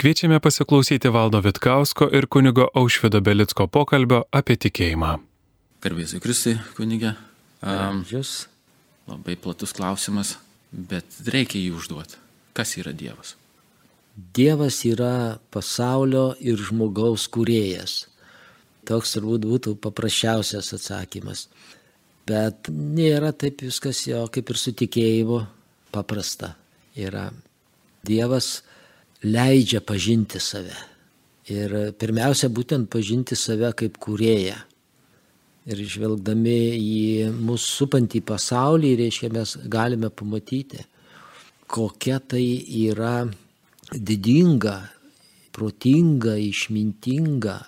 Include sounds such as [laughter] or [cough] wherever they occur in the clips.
Kviečiame pasiklausyti Valdo Vitkausko ir kunigo Aušvido Belicko pokalbio apie tikėjimą. Garbėsiu Kristui, kunigė. Um, Jūs labai platus klausimas, bet reikia jį užduoti. Kas yra Dievas? Dievas yra pasaulio ir žmogaus kūrėjas. Toks turbūt būtų paprasčiausias atsakymas. Bet nėra taip viskas jo kaip ir su tikėjimu paprasta. Yra Dievas leidžia pažinti save. Ir pirmiausia, būtent pažinti save kaip kūrėją. Ir žvelgdami į mūsų supantį pasaulį, reiškia, mes galime pamatyti, kokia tai yra didinga, protinga, išmintinga,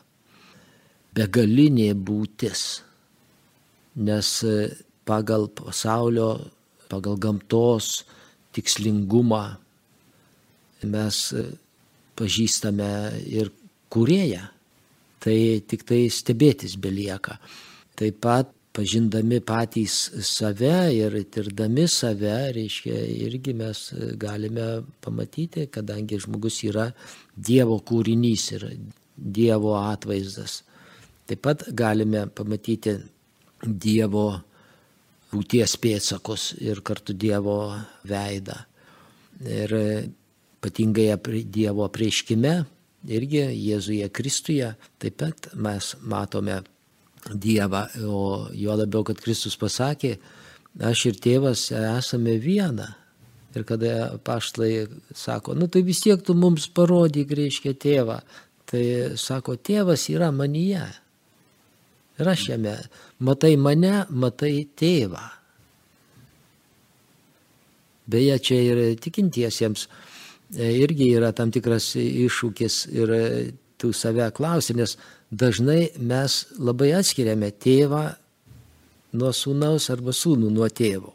begalinė būtis. Nes pagal pasaulio, pagal gamtos tikslingumą mes pažįstame ir kurėją. Tai tik tai stebėtis belieka. Taip pat pažindami patys save ir tirdami save, reiškia, irgi mes galime pamatyti, kadangi žmogus yra Dievo kūrinys ir Dievo atvaizdas. Taip pat galime pamatyti Dievo būties pėtsakus ir kartu Dievo veidą. Ir ypatingai Dievo prieškime, irgi Jėzuje Kristuje, taip pat mes matome Dievą, o jo labiau, kad Kristus pasakė, aš ir tėvas esame viena. Ir kada paštlai sako, nu tai vis tiek tu mums parodyk, reiškia tėvą, tai sako, tėvas yra manyje. Ir aš jame, matai mane, matai tėvą. Beje, čia ir tikintiesiems irgi yra tam tikras iššūkis ir tu save klausi, nes dažnai mes labai atskiriame tėvą nuo sūnaus arba sūnų nuo tėvo.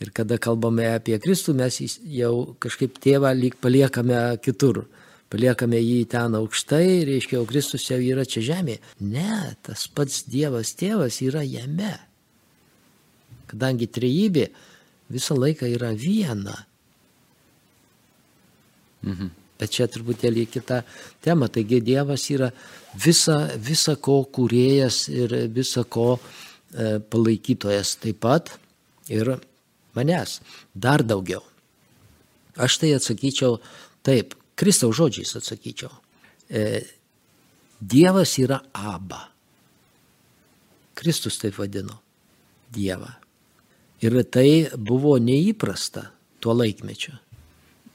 Ir kada kalbame apie Kristų, mes jau kažkaip tėvą lyg paliekame kitur. Paliekame jį ten aukštai, reiškia, o Kristus jau yra čia žemėje. Ne, tas pats Dievas tėvas yra jame. Kadangi trejybė visą laiką yra viena. Mhm. Bet čia truputėlį kita tema. Taigi Dievas yra visa, visa ko kūrėjas ir visa ko e, palaikytojas taip pat ir manęs. Dar daugiau. Aš tai atsakyčiau taip, Kristaus žodžiais atsakyčiau. E, Dievas yra aba. Kristus taip vadino Dievą. Ir tai buvo neįprasta tuo laikmečiu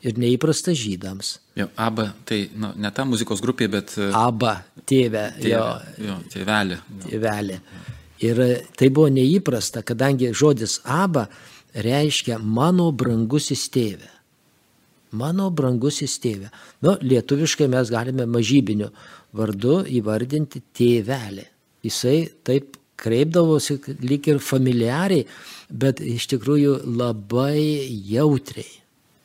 ir neįprasta žydams. Jo, Aba, tai nu, ne ta muzikos grupė, bet... Aba, tėvė, tėvė, jo, jo, tėvelė. Tėvelė. Ir tai buvo neįprasta, kadangi žodis aba reiškia mano brangusis tėvė. Mano brangusis tėvė. Nu, lietuviškai mes galime mažybiniu vardu įvardinti tėvelį. Jisai taip kreipdavosi lyg ir familiariai, bet iš tikrųjų labai jautriai.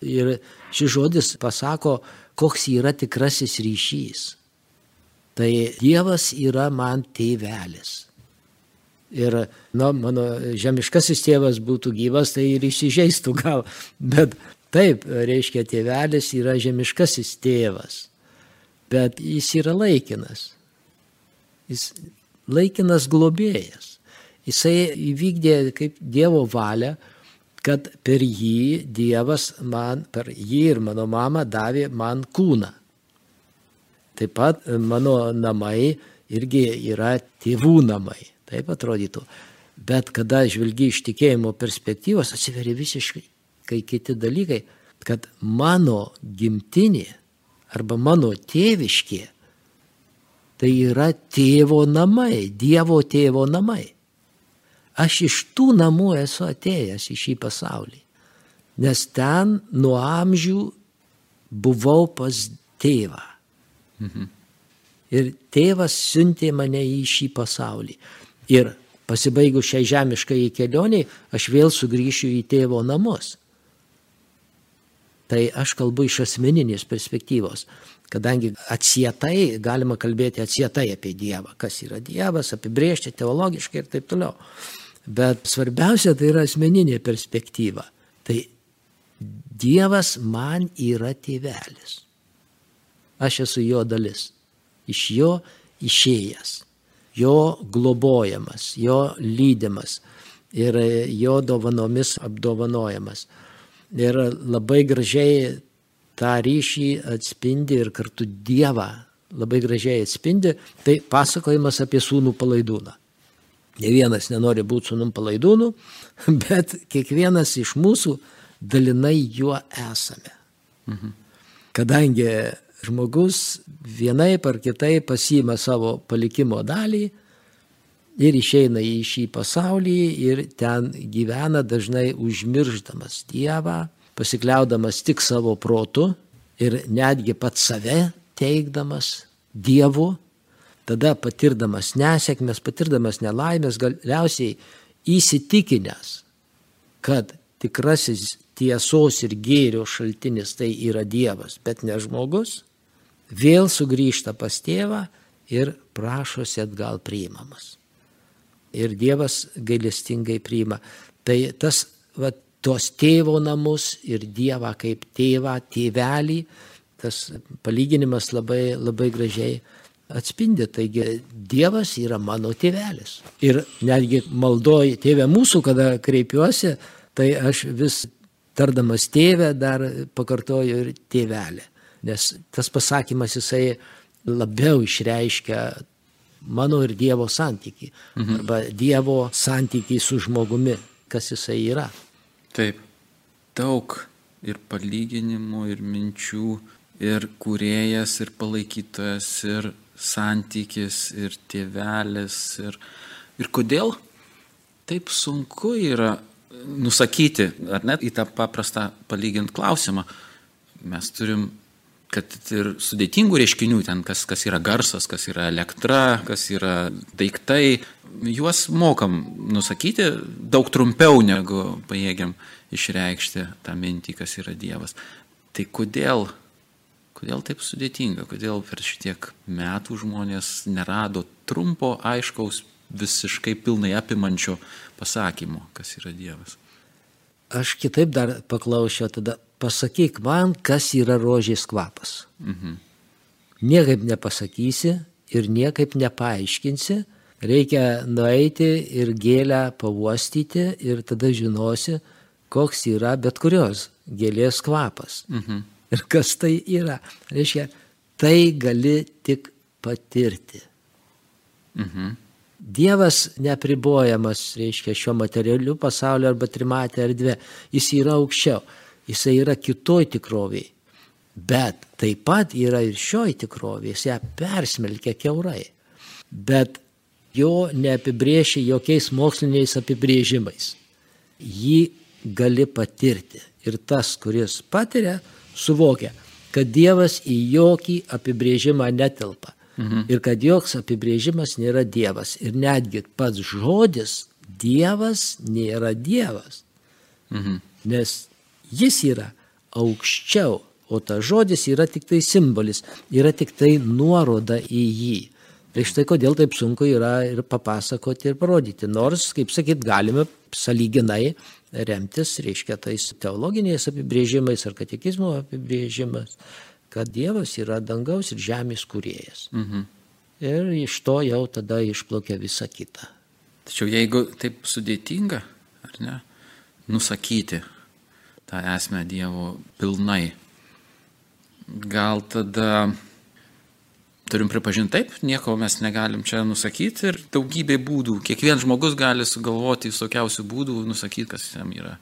Ir šis žodis pasako, koks yra tikrasis ryšys. Tai Dievas yra man tėvelis. Ir, na, mano žemiškasis tėvas būtų gyvas, tai ir įsižeistų gal. Bet taip, reiškia, tėvelis yra žemiškasis tėvas. Bet jis yra laikinas. Jis laikinas globėjas. Jisai įvykdė kaip Dievo valią, kad per jį Dievas man, per jį ir mano mama davė man kūną. Taip pat mano namai irgi yra tėvų namai, taip atrodytų. Bet kada žvelgi iš tikėjimo perspektyvos, atsiveria visiškai kiti dalykai, kad mano gimtinė arba mano tėviškė tai yra tėvo namai, Dievo tėvo namai. Aš iš tų namų esu atėjęs į šį pasaulį. Nes ten nuo amžių buvau pas tėvą. Mhm. Ir tėvas siuntė mane į šį pasaulį. Ir pasibaigus šiai žemiškai kelioniai, aš vėl sugrįšiu į tėvo namus. Tai aš kalbu iš asmeninės perspektyvos, kadangi atsietai galima kalbėti atsietai apie Dievą, kas yra Dievas, apibriežti teologiškai ir taip toliau. Bet svarbiausia tai yra asmeninė perspektyva. Tai Dievas man yra tėvelis. aš esu jo dalis. Iš jo išėjęs, jo globojamas, jo lydimas ir jo dovanomis apdovanojamas. Ir labai gražiai tą ryšį atspindi ir kartu Dievą labai gražiai atspindi, tai pasakojimas apie sūnų palaidūną. Ne vienas nenori būti sūnum palaidūnu, [laughs] bet kiekvienas iš mūsų dalinai juo esame. Mhm. Kadangi žmogus vienai par kitai pasima savo palikimo dalį ir išeina į šį pasaulį ir ten gyvena dažnai užmirždamas Dievą, pasikliaudamas tik savo protu ir netgi pats save teikdamas Dievu, tada patirdamas nesėkmės, patirdamas nelaimės, galiausiai įsitikinęs, kad tikrasis tiesos ir gėrio šaltinis tai yra Dievas, bet ne žmogus, vėl sugrįžta pas tėvą ir prašosi atgal priimamas. Ir Dievas gailestingai priima. Tai tas, va, tos tėvo namus ir Dievą kaip tėvą, tėvelį, tas palyginimas labai, labai gražiai atspindi. Taigi Dievas yra mano tėvelis. Ir netgi maldoji tėvė mūsų, kada kreipiuosi, tai aš vis tardamas tėvę dar pakartoju ir tėvelę. Nes tas pasakymas jisai labiau išreiškia mano ir Dievo santyki. Mhm. Arba Dievo santykiai su žmogumi, kas jisai yra. Taip, daug ir palyginimų, ir minčių ir kūrėjas, ir palaikytojas, ir santykis, ir tėvelis. Ir, ir kodėl taip sunku yra nusakyti, ar net į tą paprastą palygint klausimą. Mes turim, kad ir sudėtingų reiškinių, ten kas, kas yra garsas, kas yra elektra, kas yra daiktai, juos mokam nusakyti daug trumpiau negu pajėgiam išreikšti tą mintį, kas yra Dievas. Tai kodėl Kodėl taip sudėtinga, kodėl per šitiek metų žmonės nerado trumpo, aiškaus, visiškai pilnai apimančio pasakymo, kas yra Dievas. Aš kitaip dar paklausiau, tada pasakyk man, kas yra rožės kvapas. Mhm. Niekaip nepasakysi ir niekaip nepaaiškinsi, reikia nueiti ir gėlę pavostyti ir tada žinosi, koks yra bet kurios gėlės kvapas. Mhm. Ir kas tai yra? Reiškia, tai gali tik patirti. Mhm. Dievas nepribojamas, reiškia, šiuo materialiu pasauliu arba trimatė erdvė. Jis yra aukščiau, jis yra kitoj tikroviai. Bet taip pat yra ir šioj tikrovėje, jis ją persmelkia keurai. Bet jo neapibrieši jokiais moksliniais apibrėžimais. Jį gali patirti. Ir tas, kuris patiria, suvokia, kad Dievas į jokį apibrėžimą netelpa. Mhm. Ir kad joks apibrėžimas nėra Dievas. Ir netgi pats žodis Dievas nėra Dievas. Mhm. Nes jis yra aukščiau, o tas žodis yra tik tai simbolis, yra tik tai nuoroda į jį. Tai štai kodėl taip sunku yra ir papasakoti ir parodyti. Nors, kaip sakyt, galime saliginai remtis, reiškia, tais teologiniais apibrėžimais ar katekizmo apibrėžimas, kad Dievas yra dangaus ir žemės kūrėjas. Mhm. Ir iš to jau tada išplaukia visa kita. Tačiau jeigu taip sudėtinga, ar ne, nusakyti tą esmę Dievo pilnai, gal tada turim pripažinti taip, nieko mes negalim čia nusakyti ir daugybė būdų. Kiekvienas žmogus gali sugalvoti visokiausių būdų, nusakyti, kas jam yra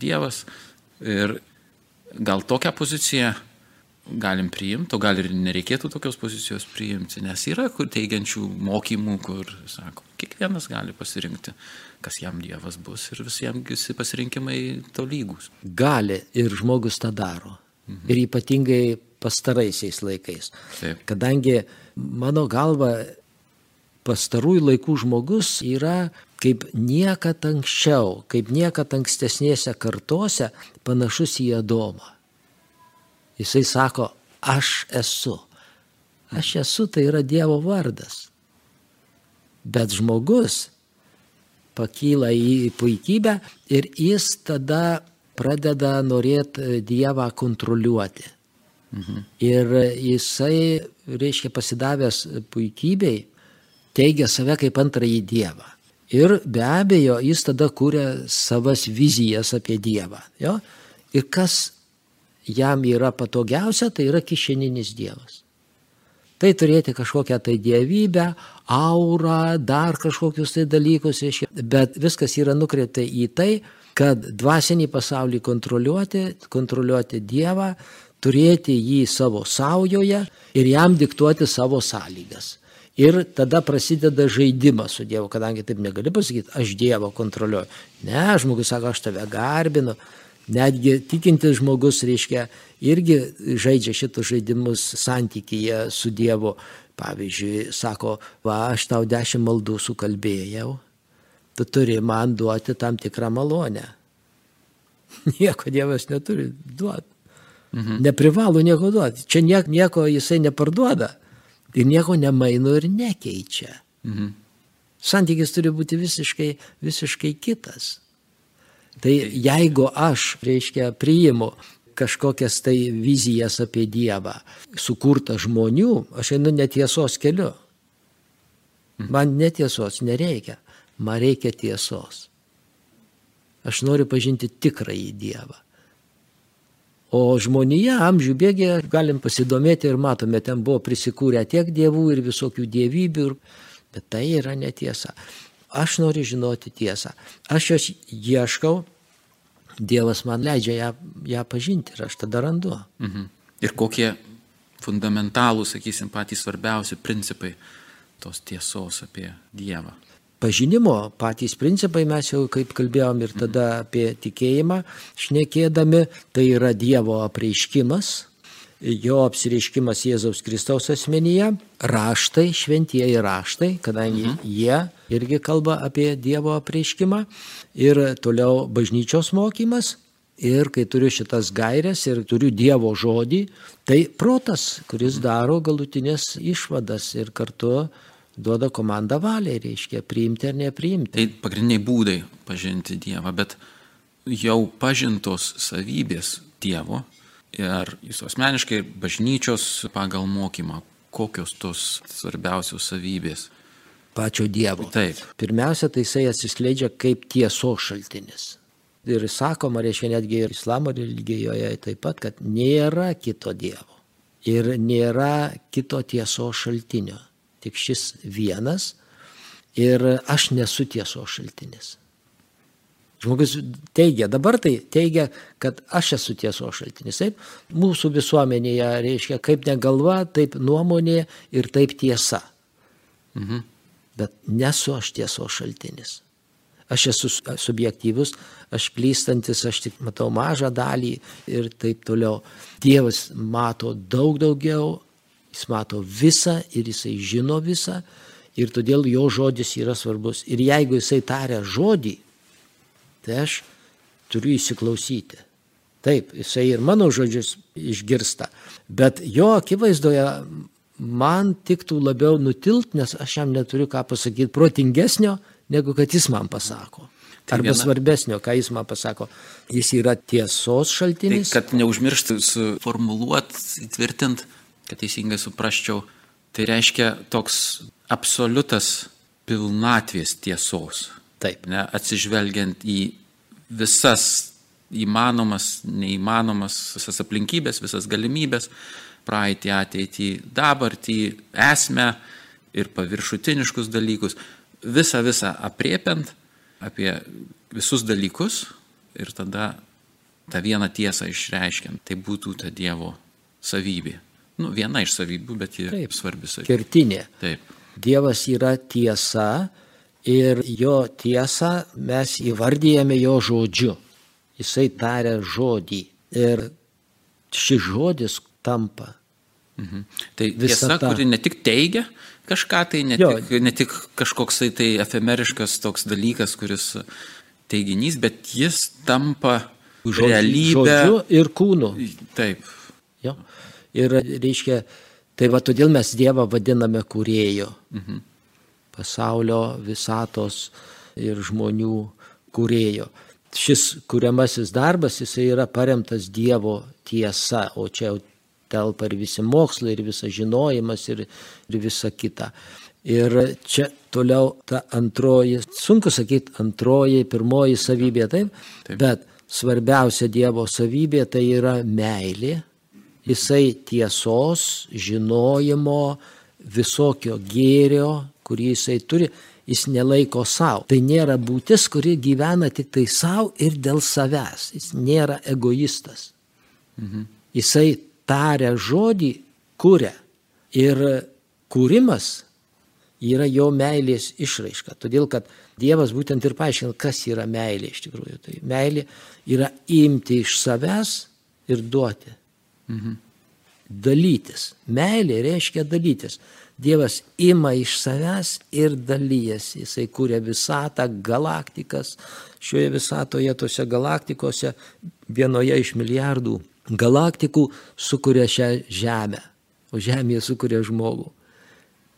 Dievas. Ir gal tokią poziciją galim priimti, o gal ir nereikėtų tokios pozicijos priimti, nes yra kur teigiančių mokymų, kur, sako, kiekvienas gali pasirinkti, kas jam Dievas bus ir visiems visi pasirinkimai to lygus. Gali ir žmogus tą daro. Mhm. Ir ypatingai pastaraisiais laikais. Taip. Kadangi mano galva pastarųjų laikų žmogus yra kaip niekad anksčiau, kaip niekad ankstesnėse kartose panašus į Adomą. Jisai sako, aš esu. Aš esu tai yra Dievo vardas. Bet žmogus pakyla į puikybę ir jis tada pradeda norėti Dievą kontroliuoti Mhm. Ir jisai, reiškia, pasidavęs puikybei, teigia save kaip antrąjį Dievą. Ir be abejo, jis tada kūrė savas vizijas apie Dievą. Jo? Ir kas jam yra patogiausia, tai yra kišeninis Dievas. Tai turėti kažkokią tai dievybę, aurą, dar kažkokius tai dalykus, bet viskas yra nukreipta į tai, kad dvasinį pasaulį kontroliuoti, kontroliuoti Dievą, turėti jį savo saujoje ir jam diktuoti savo sąlygas. Ir tada prasideda žaidimas su Dievu, kadangi taip negali pasakyti, aš Dievą kontroliuoju. Ne, žmogus sako, aš tave garbinu. Netgi tikintis žmogus, reiškia, irgi žaidžia šitus žaidimus santykyje su Dievu. Pavyzdžiui, sako, va, aš tau dešimt maldų sukalbėjau, tu turi man duoti tam tikrą malonę. [laughs] Nieko Dievas neturi duoti. Mhm. Neprivalo nieko duoti. Čia nieko, nieko jisai neparduoda. Ir nieko nemaino ir nekeičia. Mhm. Santykis turi būti visiškai, visiškai kitas. Tai jeigu aš, reiškia, priimu kažkokias tai vizijas apie Dievą, sukurtą žmonių, aš einu netiesos keliu. Mhm. Man netiesos nereikia, man reikia tiesos. Aš noriu pažinti tikrąjį Dievą. O žmonija amžių bėgė, galim pasidomėti ir matome, ten buvo prisikūrę tiek dievų ir visokių dievybių, bet tai yra netiesa. Aš noriu žinoti tiesą. Aš jos ieškau, Dievas man leidžia ją, ją pažinti ir aš tada randu. Mhm. Ir kokie fundamentalų, sakysim, patys svarbiausi principai tos tiesos apie Dievą pažinimo patys principai, mes jau kaip kalbėjom ir tada apie tikėjimą šnekėdami, tai yra Dievo apreiškimas, jo apsireiškimas Jėzaus Kristaus asmenyje, raštai, šventieji raštai, kadangi mhm. jie irgi kalba apie Dievo apreiškimą ir toliau bažnyčios mokymas. Ir kai turiu šitas gairias ir turiu Dievo žodį, tai protas, kuris daro galutinės išvadas ir kartu duoda komandą valiai, reiškia priimti ar nepriimti. Tai pagrindiniai būdai pažinti Dievą, bet jau pažintos savybės Dievo ir jūs asmeniškai bažnyčios pagal mokymą, kokios tos svarbiausios savybės. Pačio Dievo. Taip. Pirmiausia, tai jisai atsiskleidžia kaip tiesos šaltinis. Ir sakoma, reiškia netgi ir islamo religijoje taip pat, kad nėra kito Dievo. Ir nėra kito tiesos šaltinio tik šis vienas ir aš nesu tiesos šaltinis. Žmogus teigia, dabar tai teigia, kad aš esu tiesos šaltinis. Taip, mūsų visuomenėje reiškia, kaip negalva, taip nuomonė ir taip tiesa. Mhm. Bet nesu aš tiesos šaltinis. Aš esu subjektyvus, aš klystantis, aš tik matau mažą dalį ir taip toliau. Dievas mato daug daugiau, Jis mato visą ir jisai žino visą ir todėl jo žodis yra svarbus. Ir jeigu jisai taria žodį, tai aš turiu įsiklausyti. Taip, jisai ir mano žodžius išgirsta, bet jo akivaizdoje man tiktų labiau nutilt, nes aš jam neturiu ką pasakyti protingesnio, negu kad jis man pasako. Tai Arba viena... svarbesnio, ką jis man pasako. Jis yra tiesos šaltinis. Tai, kad neužmirštų suformuluoti, įtvirtinti kad teisingai suprasčiau, tai reiškia toks absoliutas pilnatvės tiesos. Taip. Ne, atsižvelgiant į visas įmanomas, neįmanomas, visas aplinkybės, visas galimybės, praeitį, ateitį, dabartį, esmę ir paviršutiniškus dalykus, visą visą apriepiant apie visus dalykus ir tada tą vieną tiesą išreiškiant, tai būtų ta Dievo savybė. Nu, viena iš savybių, bet ji Taip, svarbi savybė. Kertinė. Taip. Dievas yra tiesa ir jo tiesą mes įvardyjame jo žodžiu. Jisai taria žodį ir šis žodis tampa. Mhm. Tai tiesa, ta... kuri ne tik teigia kažką, tai ne, jo. tik, ne tik kažkoks tai, efemeriškas toks dalykas, kuris teiginys, bet jis tampa žodžiu, realybė. Žodžiu ir kūnu. Taip. Jo. Ir reiškia, tai va todėl mes Dievą vadiname kūrėjo. Mhm. Pasaulio, visatos ir žmonių kūrėjo. Šis kuriamasis darbas, jisai yra paremtas Dievo tiesa, o čia jau telpa ir visi mokslai, ir visas žinojimas, ir, ir visa kita. Ir čia toliau ta antroji, sunku sakyti, antroji, pirmoji savybė, taip, taip. bet svarbiausia Dievo savybė tai yra meilė. Jisai tiesos, žinojimo, visokio gėrio, kurį jisai turi, jis nelaiko savo. Tai nėra būtis, kuri gyvena tik tai savo ir dėl savęs. Jis nėra egoistas. Mhm. Jisai taria žodį, kuria. Ir kūrimas yra jo meilės išraiška. Todėl, kad Dievas būtent ir paaiškina, kas yra meilė iš tikrųjų. Tai meilė yra imti iš savęs ir duoti. Mhm. Dalytis. Meilė reiškia dalytis. Dievas ima iš savęs ir dalyjasi. Jisai kūrė visatą, galaktikas. Šioje visatoje, tose galaktikose, vienoje iš milijardų galaktikų sukuria šią žemę, o žemėje sukuria žmogų.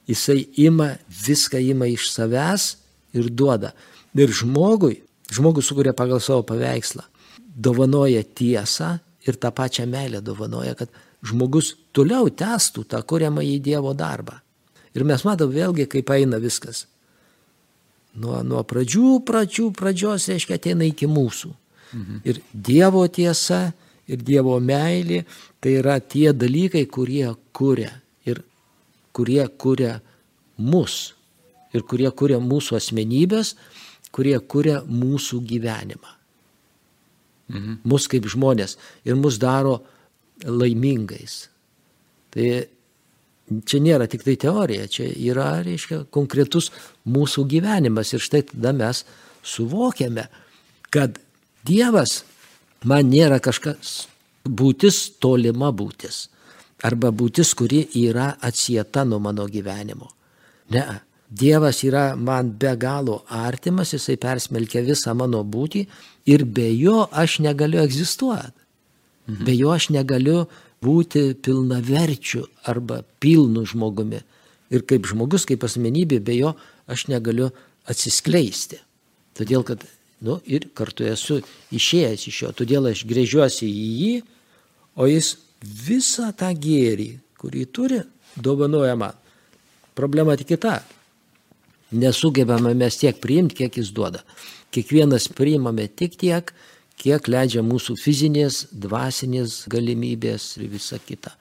Jisai ima, viską ima iš savęs ir duoda. Ir žmogui, žmogus sukuria pagal savo paveikslą, dovanoja tiesą ir tą pačią meilę dovanoja, kad žmogus toliau testų tą kuriamą į Dievo darbą. Ir mes matom vėlgi, kaip eina viskas. Nuo, nuo pradžių, pradžių, pradžios, reiškia, ateina iki mūsų. Mhm. Ir Dievo tiesa, ir Dievo meilė, tai yra tie dalykai, kurie kuria. Ir kurie kuria mus. Ir kurie kuria mūsų asmenybės, kurie kuria mūsų gyvenimą. Mhm. Mus kaip žmonės. Ir mus daro laimingais. Tai čia nėra tik tai teorija, čia yra, reiškia, konkretus mūsų gyvenimas. Ir štai tada mes suvokiame, kad Dievas man nėra kažkas būtis tolima būtis. Arba būtis, kuri yra atsieta nuo mano gyvenimo. Ne. Dievas yra man be galo artimas, jisai persmelkia visą mano būtį ir be jo aš negaliu egzistuoti. Mhm. Be jo aš negaliu būti pilnaverčiu arba pilnu žmogumi. Ir kaip žmogus, kaip asmenybė, be jo aš negaliu atsiskleisti. Todėl, kad, nu, ir kartu esu išėjęs iš jo, todėl aš grėžiuosi į jį, o jis visą tą gėrį, kurį turi, dovanoja man. Problema tik kita. Nesugebame mes tiek priimti, kiek jis duoda. Kiekvienas priimame tik tiek, kiek leidžia mūsų fizinės, dvasinės galimybės ir visa kita.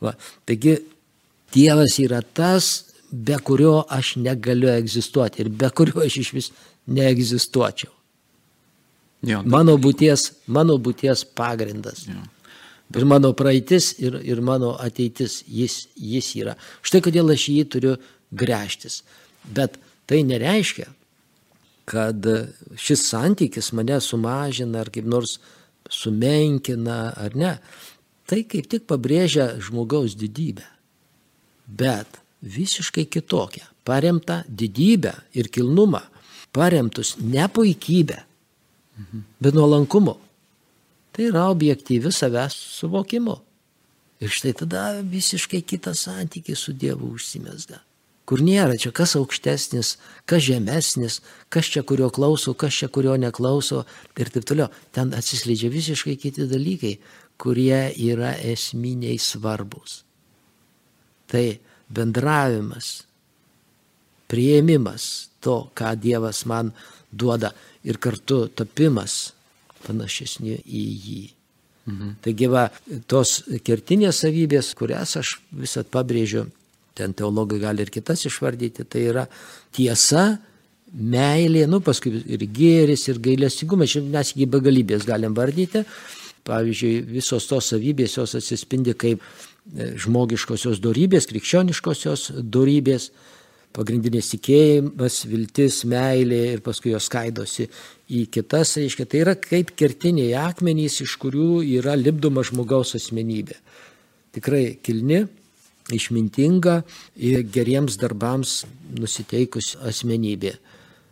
Va. Taigi Dievas yra tas, be kurio aš negaliu egzistuoti ir be kurio aš iš vis neegzistuočiau. Jo, mano, būties, mano būties pagrindas. Jo. Ir mano praeitis, ir, ir mano ateitis, jis, jis yra. Štai kodėl aš jį turiu grėžtis. Bet tai nereiškia, kad šis santykis mane sumažina ar kaip nors sumenkina ar ne. Tai kaip tik pabrėžia žmogaus didybę. Bet visiškai kitokią, paremtą didybę ir kilnumą, paremtus ne puikybę, bet nuolankumu. Tai yra objektyvi savęs suvokimu. Ir štai tada visiškai kitas santykis su Dievu užsimesga kur nėra čia kas aukštesnis, kas žemesnis, kas čia kurio klauso, kas čia kurio neklauso ir taip toliau. Ten atsiskleidžia visiškai kiti dalykai, kurie yra esminiai svarbus. Tai bendravimas, prieimimas to, ką Dievas man duoda ir kartu tapimas panašesni į jį. Mhm. Taigi va, tos kertinės savybės, kurias aš visat pabrėžiu, ten teologai gali ir kitas išvardyti, tai yra tiesa, meilė, nu paskui ir gėris, ir gailestingumas, mes iki begalybės galim vardyti. Pavyzdžiui, visos tos savybės jos atsispindi kaip e, žmogiškosios darybės, krikščioniškosios darybės, pagrindinės tikėjimas, viltis, meilė ir paskui jos skaidosi į kitas, reiškia, tai yra kaip kertiniai akmenys, iš kurių yra lipdoma žmogaus asmenybė. Tikrai kilni, išmintinga ir geriems darbams nusiteikus asmenybė.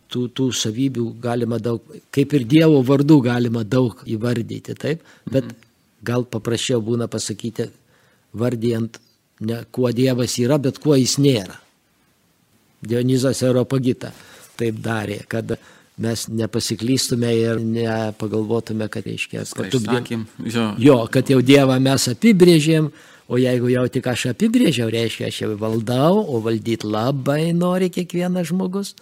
Tų, tų savybių galima daug, kaip ir Dievo vardų galima daug įvardyti, taip, bet mhm. gal paprasčiau būna pasakyti, vardijant ne kuo Dievas yra, bet kuo jis nėra. Dionizas Europagita taip darė, kad mes nepasiklystume ir nepagalvotume, kad reiškia, kad, tu, jo. jo, kad jau Dievą mes apibrėžėm, O jeigu jau tik aš apibrėžiau, reiškia, aš jau valdau, o valdyti labai nori kiekvienas žmogus,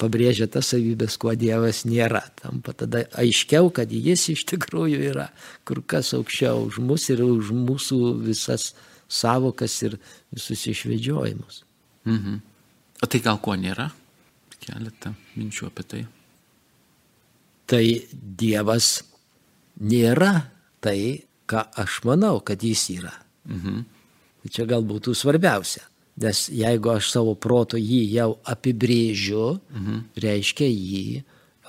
pabrėžia tas savybės, kuo Dievas nėra. Tampa tada aiškiau, kad jis iš tikrųjų yra kur kas aukščiau už mus ir už mūsų visas savokas ir visus išvedžiojimus. Mhm. O tai gal ko nėra? Keletą minčių apie tai. Tai Dievas nėra tai, ką aš manau, kad jis yra. Mhm. Tai čia gal būtų svarbiausia. Nes jeigu aš savo proto jį jau apibrėžiu, mhm. reiškia jį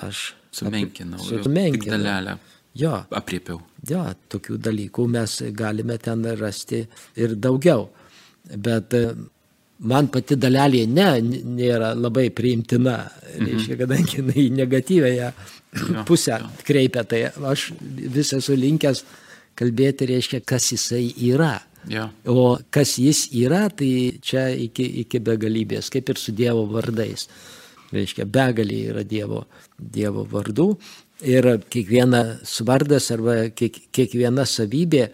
aš Sumenkinau. api- Sumenkinau. Dalelę Jo, apriepiau. jo, tokių dalykų mes galime ten rasti ir daugiau. Bet e, man pati dalelė ne, nėra labai priimtina, reiškia, kadangi jinai negatyvėje pusę kreipia, tai aš vis esu linkęs kalbėti, reiškia, kas jisai yra. Jo. O kas jis yra, tai čia iki, iki begalybės, kaip ir su Dievo vardais. Reiškia, begalė yra Dievo, dievo vardų. Ir kiekvienas vardas arba kiek, kiekviena savybė,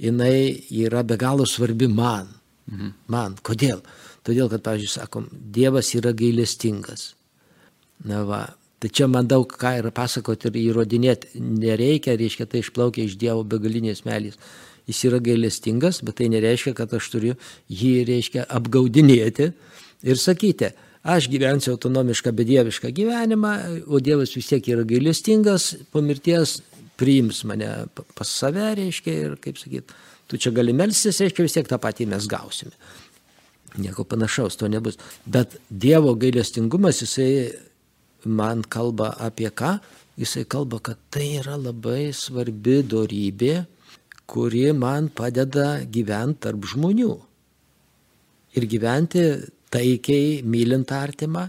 jinai yra be galo svarbi man. Mhm. Man. Kodėl? Todėl, kad, pavyzdžiui, sakom, Dievas yra gailestingas. Na va. Tai čia man daug ką ir pasakoti ir įrodinėti nereikia, reiškia, tai išplaukia iš Dievo begalinės melės. Jis yra gailestingas, bet tai nereiškia, kad aš turiu jį, reiškia, apgaudinėti ir sakyti, aš gyvensiu autonomišką, bedievišką gyvenimą, o Dievas vis tiek yra gailestingas, po mirties priims mane pa- pas save, reiškia, ir kaip sakyt, tu čia gali melstis, reiškia, vis tiek tą patį mes gausime. Nieko panašaus to nebus. Bet Dievo gailestingumas, jisai man kalba apie ką? Jisai kalba, kad tai yra labai svarbi dorybė, kuri man padeda gyventi tarp žmonių. Ir gyventi taikiai, mylint artimą.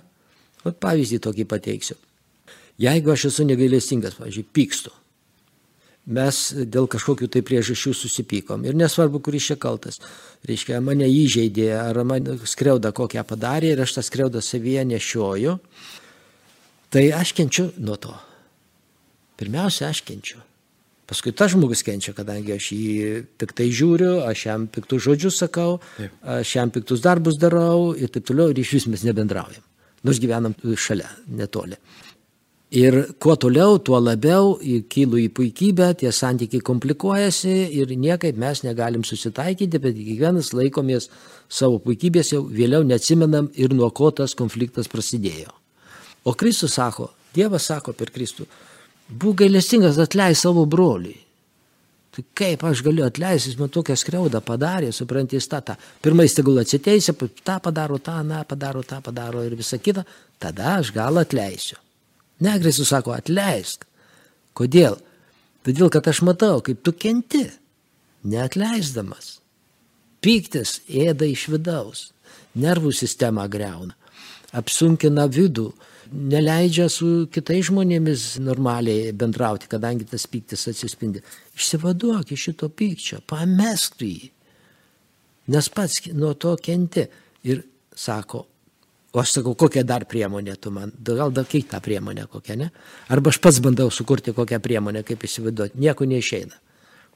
O pavyzdį tokį pateiksiu. Jeigu aš esu negailestingas, pavyzdžiui, pykstu, mes dėl kažkokių tai priežasčių susipykom. Ir nesvarbu, kuris čia kaltas. Reiškia, mane įžeidė, ar man skriauda kokią padarė ir aš tą skriaudą savyje nešioju. Tai aš kenčiu nuo to. Pirmiausia, aš kenčiu. Paskui tas žmogus kenčia, kadangi aš jį piktai žiūriu, aš jam piktus žodžius sakau, Taip. aš jam piktus darbus darau ir taip toliau, ir iš vis mes nebendraujam. Nors gyvenam šalia, netoli. Ir kuo toliau, tuo labiau kylu į puikybę, tie santykiai komplikuojasi ir niekaip mes negalim susitaikyti, bet kiekvienas laikomės savo puikybės, jau vėliau neatsimenam ir nuo ko tas konfliktas prasidėjo. O Kristus sako, Dievas sako per Kristų, būk gailestingas, atleis savo broliui. Tai kaip aš galiu atleisti, jis man tokią skriaudą padarė, supranti, jis tą, tą. Pirmais tegul atsiteisė, tą padaro, tą, na, padaro, tą padaro ir visa kita, tada aš gal atleisiu. Ne, Kristus sako, atleisk. Kodėl? Todėl, kad aš matau, kaip tu kenti, neatleisdamas. Pyktis ėda iš vidaus, nervų sistemą greuna, apsunkina vidų, neleidžia su kitais žmonėmis normaliai bendrauti, kadangi tas pyktis atsispindi. Išsivaduok iš šito pykčio, pamesk jį, nes pats nuo to kenti. Ir sako, o aš sakau, kokią dar priemonę tu man, gal dar kitą priemonę kokią, ne? Arba aš pats bandau sukurti kokią priemonę, kaip įsivaduoti, nieko neišeina.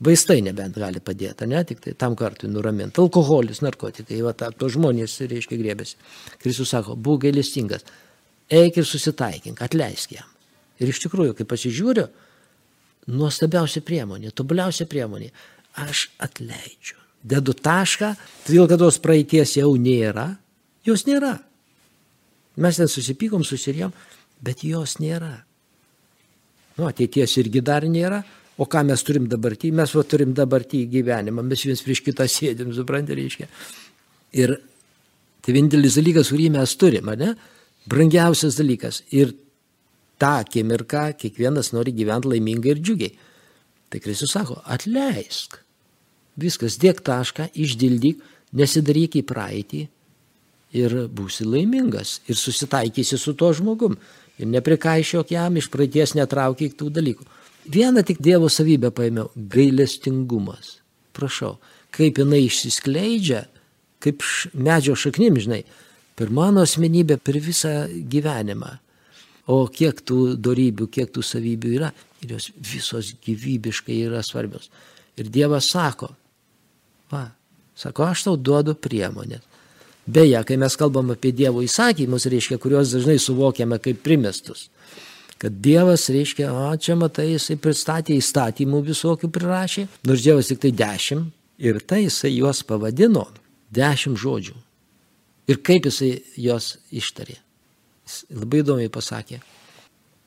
Vaistai nebent gali padėti, ne, tik tai tam kartui nuraminti. Alkoholis, narkotikai, va, ta, to žmonės, reiškia, grėbėsi. Kristus sako, būk gailestingas, eik ir susitaikink, atleisk jam. Ir iš tikrųjų, kai pasižiūriu, nuostabiausia priemonė, tobuliausia priemonė, aš atleidžiu. Dedu tašką, todėl kad tos praeities jau nėra, jos nėra. Mes ten susipykom, susirėm, bet jos nėra. Nu, ateities irgi dar nėra, o ką mes turim dabartį, mes va turim dabartį gyvenimą, mes viens prieš kitą sėdim, suprantate, reiškia. Ir tai vienintelis dalykas, kurį mes turim, ne? Brangiausias dalykas. Ir tą akimirką kiekvienas nori gyventi laimingai ir džiugiai. Tai Kristus sako, atleisk. Viskas, dėk tašką, išdildyk, nesidaryk į praeitį ir būsi laimingas ir susitaikysi su tuo žmogum. Ir neprikaišiok jam, iš praeities netraukyk tų dalykų. Vieną tik Dievo savybę paėmiau - gailestingumas. Prašau, kaip jinai išsiskleidžia, kaip medžio šaknim, žinai, per mano asmenybę, per visą gyvenimą. O kiek tų darybių, kiek tų savybių yra, ir jos visos gyvybiškai yra svarbios. Ir Dievas sako, va, Sako, aš tau duodu priemonės. Beje, kai mes kalbam apie Dievo įsakymus, reiškia, kuriuos dažnai suvokiame kaip primestus. Kad Dievas, reiškia, o čia matai, jisai pristatė įstatymų visokių prirašė, nors Dievas tik tai dešimt, ir tai jisai juos pavadino dešimt žodžių. Ir kaip jisai juos ištarė. Jis labai įdomiai pasakė,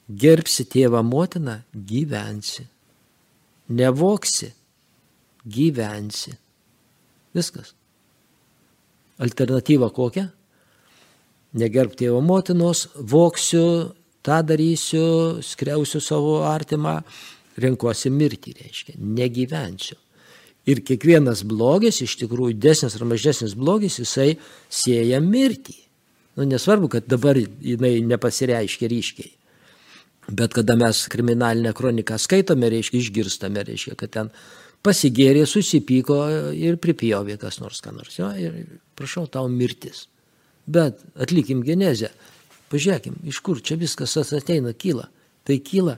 gerbsi tėvą motiną, gyvensi. Nevoksi, gyvensi. Viskas. Alternatyva kokia? Negerb tėvo motinos, voksiu, tą darysiu, skriausiu savo artimą, renkuosi mirtį, reiškia, negyvensiu. Ir kiekvienas blogis, iš tikrųjų, desnis ar mažesnis blogis, jisai sieja mirtį. Nu, nesvarbu, kad dabar jinai nepasireiškia ryškiai. Bet kada mes kriminalinę kroniką skaitome, reiškia, išgirstame, reiškia, kad ten pasigėrė, susipyko ir pripjovė kas nors, ką nors. Jo, ir prašau, tau mirtis. Bet atlikim genezę. Pažiūrėkim, iš kur čia viskas ateina, kyla. Tai kyla,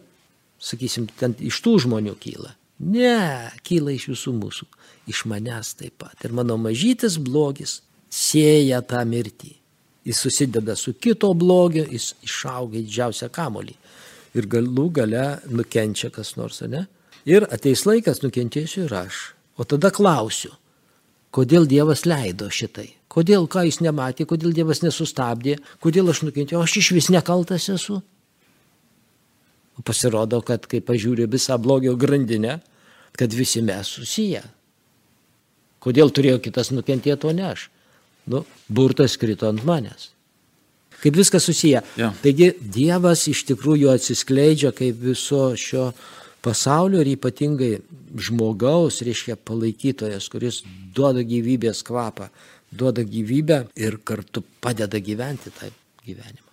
sakysim, ten iš tų žmonių kyla. Ne, kyla iš visų mūsų. Iš manęs taip pat. Ir mano mažytis blogis sėja tą mirtį. Jis susideda su kito blogio, jis išauga į didžiausią kamolį. Ir galų gale nukenčia kas nors, ne? Ir ateis laikas, nukentėsiu ir aš. O tada klausiu, kodėl Dievas leido šitai? Kodėl, ką jis nematė, kodėl Dievas nesustabdė, kodėl aš nukentėjau, aš iš vis nekaltas esu. Pasirodo, kad kai pažiūrė visą blogio grandinę, kad visi mes susiję. Kodėl turėjo kitas nukentėti, o ne aš? Nu, burtas krito ant manęs. Kaip viskas susiję. Ja. Taigi Dievas iš tikrųjų atsiskleidžia kaip viso šio pasaulio ir ypatingai žmogaus, reiškia, palaikytojas, kuris duoda gyvybės kvapą, duoda gyvybę ir kartu padeda gyventi tą gyvenimą.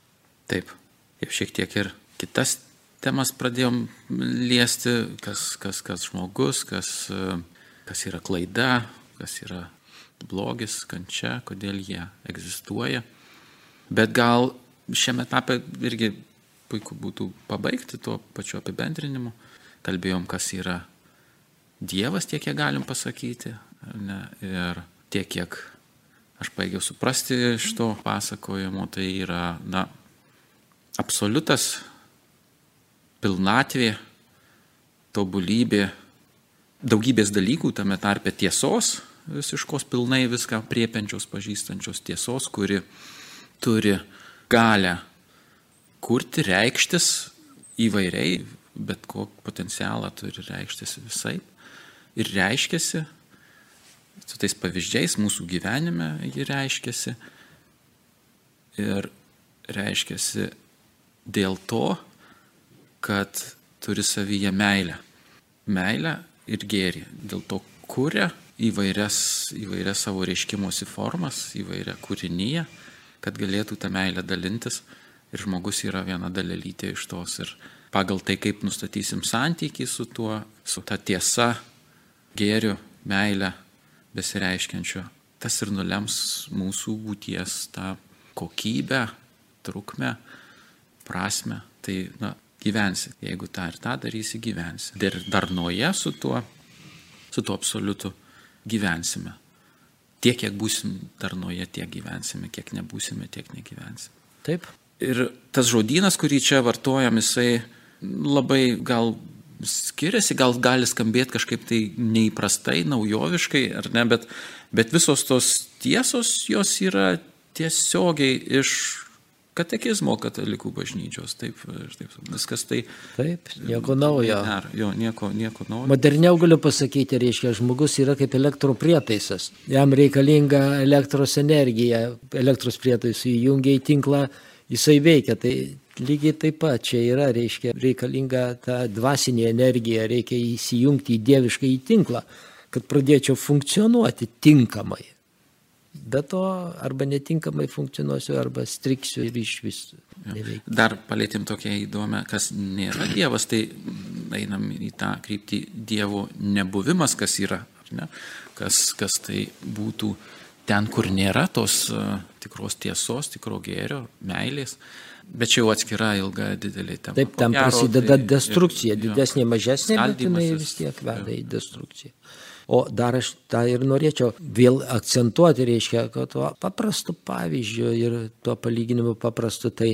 Taip, jau šiek tiek ir kitas temas pradėjom liesti, kas, kas, kas žmogus, kas, kas yra klaida, kas yra blogis, kančia, kodėl jie egzistuoja. Bet gal šiame etape irgi puiku būtų pabaigti tuo pačiu apibendrinimu. Kalbėjom, kas yra Dievas, tiek kiek galim pasakyti. Ne? Ir tiek, kiek aš baigiau suprasti iš to pasakojimo, tai yra, na, absoliutas pilnatvė, tobulybė, daugybės dalykų, tame tarpe tiesos, visiškos pilnai viską priepiančios, pažįstančios tiesos, kuri turi galę kurti, reikštis įvairiai, bet kokį potencialą turi reikštis visai. Ir reiškiasi, su tais pavyzdžiais mūsų gyvenime ji reiškiasi. Ir reiškiasi dėl to, kad turi savyje meilę. Meilę ir gėrį. Dėl to kuria įvairias, įvairias savo reiškimosi formas, įvairią kūrinyje, kad galėtų tą meilę dalintis. Ir žmogus yra viena dalelytė iš tos. Ir pagal tai, kaip nustatysim santykį su tuo, su ta tiesa, gėriu, meilę besireiškiančiu, tas ir nulems mūsų būties tą kokybę, trukmę, prasme. Tai, na, gyvensi. Jeigu tą ir tą darysi, gyvensi. Ir darnoje su tuo, su tuo absoliutu gyvensime. Tiek, kiek būsim darnoje, tiek gyvensime, kiek nebūsime, tiek negyvensime. Taip. Ir tas žodynas, kurį čia vartojam, jisai labai gal skiriasi, gal gali skambėti kažkaip tai neįprastai, naujoviškai, ar ne, bet, bet visos tos tiesos, jos yra tiesiogiai iš katekizmo katalikų bažnyčios. Taip, taip, viskas tai. Taip, nieko naujo. Ar, jo, nieko, nieko naujo. Moderniau galiu pasakyti, reiškia, žmogus yra kaip elektroprietaisas. Jam reikalinga elektros energija, elektros prietaisų įjungia į tinklą, jisai veikia. Tai lygiai taip pat čia yra, reiškia, reikalinga ta dvasinė energija, reikia įsijungti į dievišką į tinklą, kad pradėčiau funkcionuoti tinkamai. Be to, arba netinkamai funkcionuosiu, arba striksiu ir iš vis neveikia. Dar palėtėm tokią įdomią, kas nėra Dievas, tai einam į tą kryptį Dievo nebuvimas, kas yra, ne? kas, kas tai būtų ten, kur nėra tos uh, tikros tiesos, tikro gėrio, meilės. Bet čia jau atskira ilga didelė tema. Taip, ten prasideda tai, destrukcija, didesnė, mažesnė, bet jinai vis tiek veda į destrukciją. O dar aš tą ir norėčiau vėl akcentuoti, reiškia, kad tuo paprastu pavyzdžiu ir tuo palyginimu paprastu, tai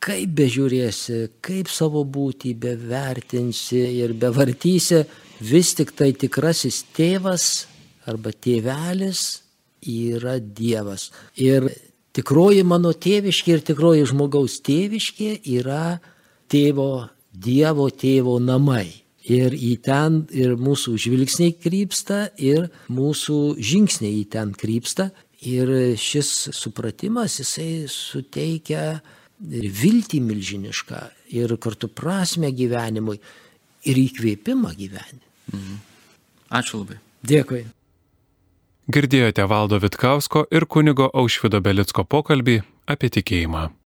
kaip bežiūrėsi, kaip savo būtį bevertinsi ir bevartysi, vis tik tai tikrasis tėvas arba tėvelis yra Dievas. Ir tikroji mano tėviškė ir tikroji žmogaus tėviškė yra tėvo, Dievo tėvo namai. Ir į ten ir mūsų žvilgsniai krypsta, ir mūsų žingsniai į ten krypsta. Ir šis supratimas, jisai suteikia ir viltį milžinišką, ir kartu prasme gyvenimui, ir įkvėpimą gyvenimui. Mhm. Ačiū labai. Dėkui. Girdėjote valdo Vitkausko ir kunigo Aušvido Belicko pokalbį apie tikėjimą.